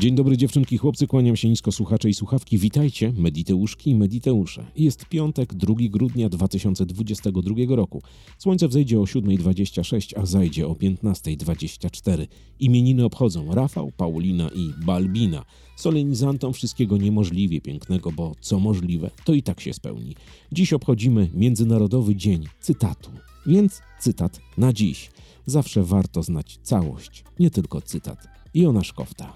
Dzień dobry dziewczynki, chłopcy, kłaniam się nisko słuchacze i słuchawki. Witajcie, Mediteuszki i Mediteusze. Jest piątek, 2 grudnia 2022 roku. Słońce wzejdzie o 7.26, a zajdzie o 15.24. Imieniny obchodzą Rafał, Paulina i Balbina. Solenizantom wszystkiego niemożliwie pięknego, bo co możliwe, to i tak się spełni. Dziś obchodzimy Międzynarodowy Dzień Cytatu. Więc cytat na dziś. Zawsze warto znać całość, nie tylko cytat. Iona Szkofta.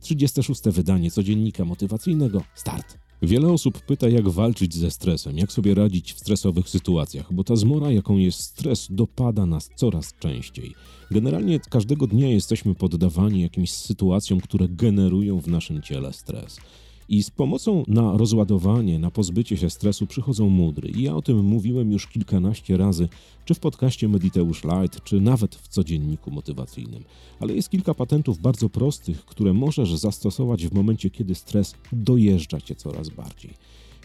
36. wydanie codziennika motywacyjnego. Start. Wiele osób pyta, jak walczyć ze stresem, jak sobie radzić w stresowych sytuacjach, bo ta zmora, jaką jest stres, dopada nas coraz częściej. Generalnie każdego dnia jesteśmy poddawani jakimś sytuacjom, które generują w naszym ciele stres. I z pomocą na rozładowanie, na pozbycie się stresu przychodzą mudry. I ja o tym mówiłem już kilkanaście razy, czy w podcaście Mediteusz Light, czy nawet w codzienniku motywacyjnym. Ale jest kilka patentów bardzo prostych, które możesz zastosować w momencie, kiedy stres dojeżdża cię coraz bardziej.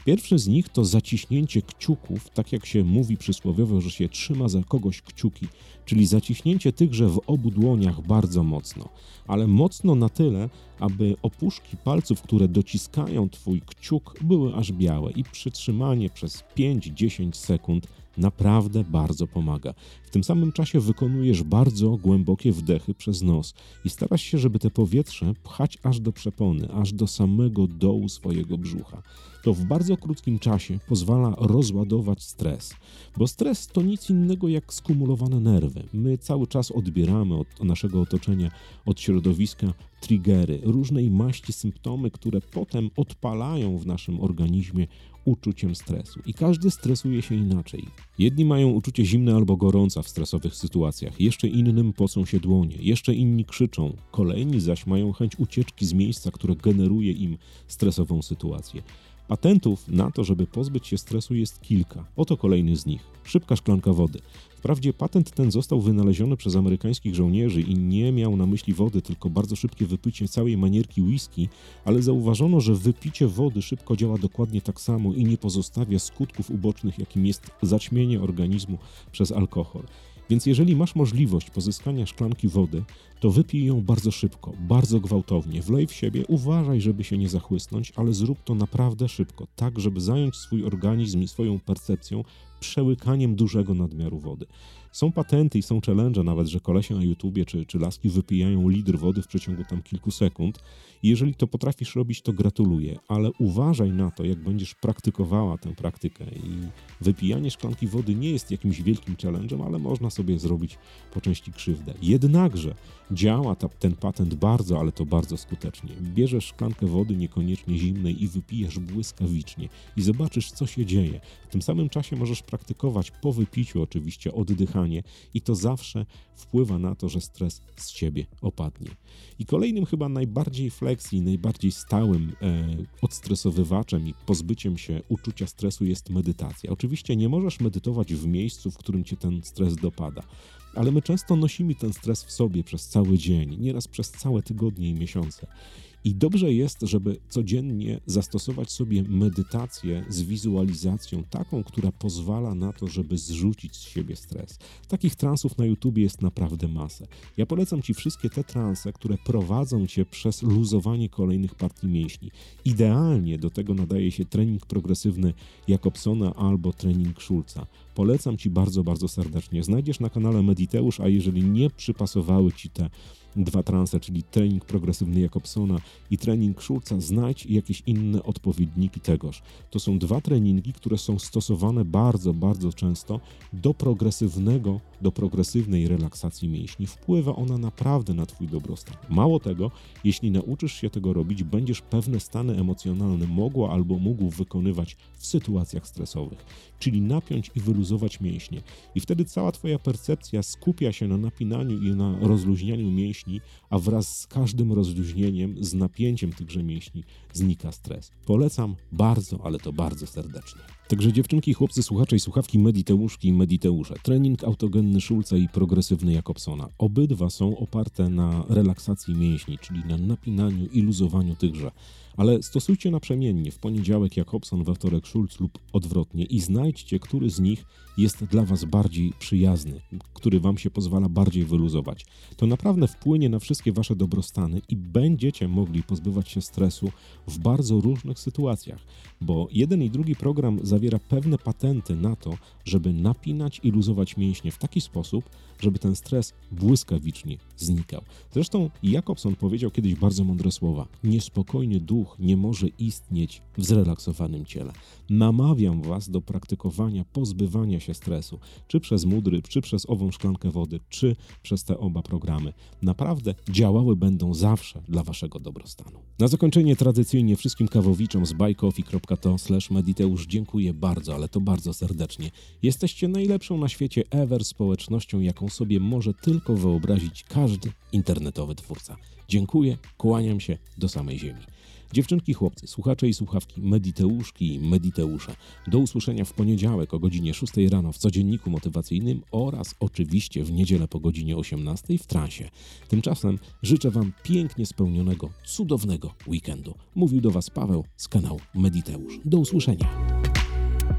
Pierwszy z nich to zaciśnięcie kciuków, tak jak się mówi przysłowiowo, że się trzyma za kogoś kciuki, czyli zaciśnięcie tychże w obu dłoniach bardzo mocno, ale mocno na tyle, aby opuszki palców, które dociskają twój kciuk, były aż białe i przytrzymanie przez 5-10 sekund naprawdę bardzo pomaga. W tym samym czasie wykonujesz bardzo głębokie wdechy przez nos i starasz się, żeby te powietrze pchać aż do przepony, aż do samego dołu swojego brzucha. To w bardzo krótkim czasie pozwala rozładować stres, bo stres to nic innego jak skumulowane nerwy. My cały czas odbieramy od naszego otoczenia, od środowiska triggery, różnej maści symptomy, które potem odpalają w naszym organizmie uczuciem stresu. I każdy stresuje się inaczej. Jedni mają uczucie zimne albo gorąca w stresowych sytuacjach, jeszcze innym pocą się dłonie, jeszcze inni krzyczą, kolejni zaś mają chęć ucieczki z miejsca, które generuje im stresową sytuację. Patentów na to, żeby pozbyć się stresu jest kilka. Oto kolejny z nich. Szybka szklanka wody. Wprawdzie patent ten został wynaleziony przez amerykańskich żołnierzy i nie miał na myśli wody, tylko bardzo szybkie wypicie całej manierki whisky, ale zauważono, że wypicie wody szybko działa dokładnie tak samo i nie pozostawia skutków ubocznych, jakim jest zaćmienie organizmu przez alkohol. Więc jeżeli masz możliwość pozyskania szklanki wody, to wypij ją bardzo szybko, bardzo gwałtownie, wlej w siebie, uważaj, żeby się nie zachłysnąć, ale zrób to naprawdę szybko, tak żeby zająć swój organizm i swoją percepcją przełykaniem dużego nadmiaru wody. Są patenty i są challenge nawet, że kolesie na YouTubie czy, czy laski wypijają litr wody w przeciągu tam kilku sekund. I jeżeli to potrafisz robić, to gratuluję, ale uważaj na to, jak będziesz praktykowała tę praktykę. I wypijanie szklanki wody nie jest jakimś wielkim challenge'em, ale można sobie zrobić po części krzywdę. Jednakże działa ta, ten patent bardzo, ale to bardzo skutecznie. Bierzesz szklankę wody niekoniecznie zimnej i wypijasz błyskawicznie i zobaczysz, co się dzieje. W tym samym czasie możesz praktykować po wypiciu oczywiście oddychanie i to zawsze wpływa na to, że stres z ciebie opadnie. I kolejnym chyba najbardziej flexi, najbardziej stałym e, odstresowywaczem i pozbyciem się uczucia stresu jest medytacja. Oczywiście nie możesz medytować w miejscu, w którym cię ten stres dopada ale my często nosimy ten stres w sobie przez cały dzień, nieraz przez całe tygodnie i miesiące. I dobrze jest, żeby codziennie zastosować sobie medytację z wizualizacją, taką, która pozwala na to, żeby zrzucić z siebie stres. Takich transów na YouTube jest naprawdę masę. Ja polecam Ci wszystkie te transe, które prowadzą Cię przez luzowanie kolejnych partii mięśni. Idealnie do tego nadaje się trening progresywny Jakobsona albo trening Schulza. Polecam Ci bardzo, bardzo serdecznie. Znajdziesz na kanale Mediteusz, a jeżeli nie przypasowały Ci te dwa transe, czyli trening progresywny Jakobsona i trening Schulza, znajdź jakieś inne odpowiedniki tegoż. To są dwa treningi, które są stosowane bardzo, bardzo często do progresywnego, do progresywnej relaksacji mięśni. Wpływa ona naprawdę na Twój dobrostan. Mało tego, jeśli nauczysz się tego robić, będziesz pewne stany emocjonalne mogła albo mógł wykonywać w sytuacjach stresowych, czyli napiąć i wyluzować mięśnie. I wtedy cała Twoja percepcja skupia się na napinaniu i na rozluźnianiu mięśni, a wraz z każdym rozluźnieniem, z napięciem tychże mięśni znika stres. Polecam bardzo, ale to bardzo serdecznie. Także dziewczynki, chłopcy, słuchacze i słuchawki, Mediteuszki i Mediteusze. Trening autogenny Szulca i progresywny Jakobsona. Obydwa są oparte na relaksacji mięśni, czyli na napinaniu i luzowaniu tychże. Ale stosujcie naprzemiennie w poniedziałek Jakobson, we wtorek Schulz lub odwrotnie i znajdźcie, który z nich jest dla Was bardziej przyjazny, który Wam się pozwala bardziej wyluzować. To naprawdę wpłynie na wszystkie Wasze dobrostany i będziecie mogli pozbywać się stresu w bardzo różnych sytuacjach, bo jeden i drugi program zawiera pewne patenty na to, żeby napinać i luzować mięśnie w taki sposób, żeby ten stres błyskawicznie znikał. Zresztą Jakobson powiedział kiedyś bardzo mądre słowa: Niespokojny duch nie może istnieć w zrelaksowanym ciele. Namawiam Was do praktykowania pozbywania się stresu, czy przez mudry, czy przez ową szklankę wody, czy przez te oba programy. Naprawdę działały będą zawsze dla Waszego dobrostanu. Na zakończenie tradycyjnie wszystkim kawowiczom z buycoffee.to mediteusz dziękuję bardzo, ale to bardzo serdecznie. Jesteście najlepszą na świecie ever społecznością, jaką sobie może tylko wyobrazić każdy internetowy twórca. Dziękuję, kłaniam się do samej ziemi. Dziewczynki, chłopcy, słuchacze i słuchawki, mediteuszki i mediteusze. Do usłyszenia w poniedziałek o godzinie 6 rano w codzienniku motywacyjnym oraz oczywiście w niedzielę po godzinie 18 w transie. Tymczasem życzę Wam pięknie spełnionego, cudownego weekendu. Mówił do Was Paweł z kanału Mediteusz. Do usłyszenia.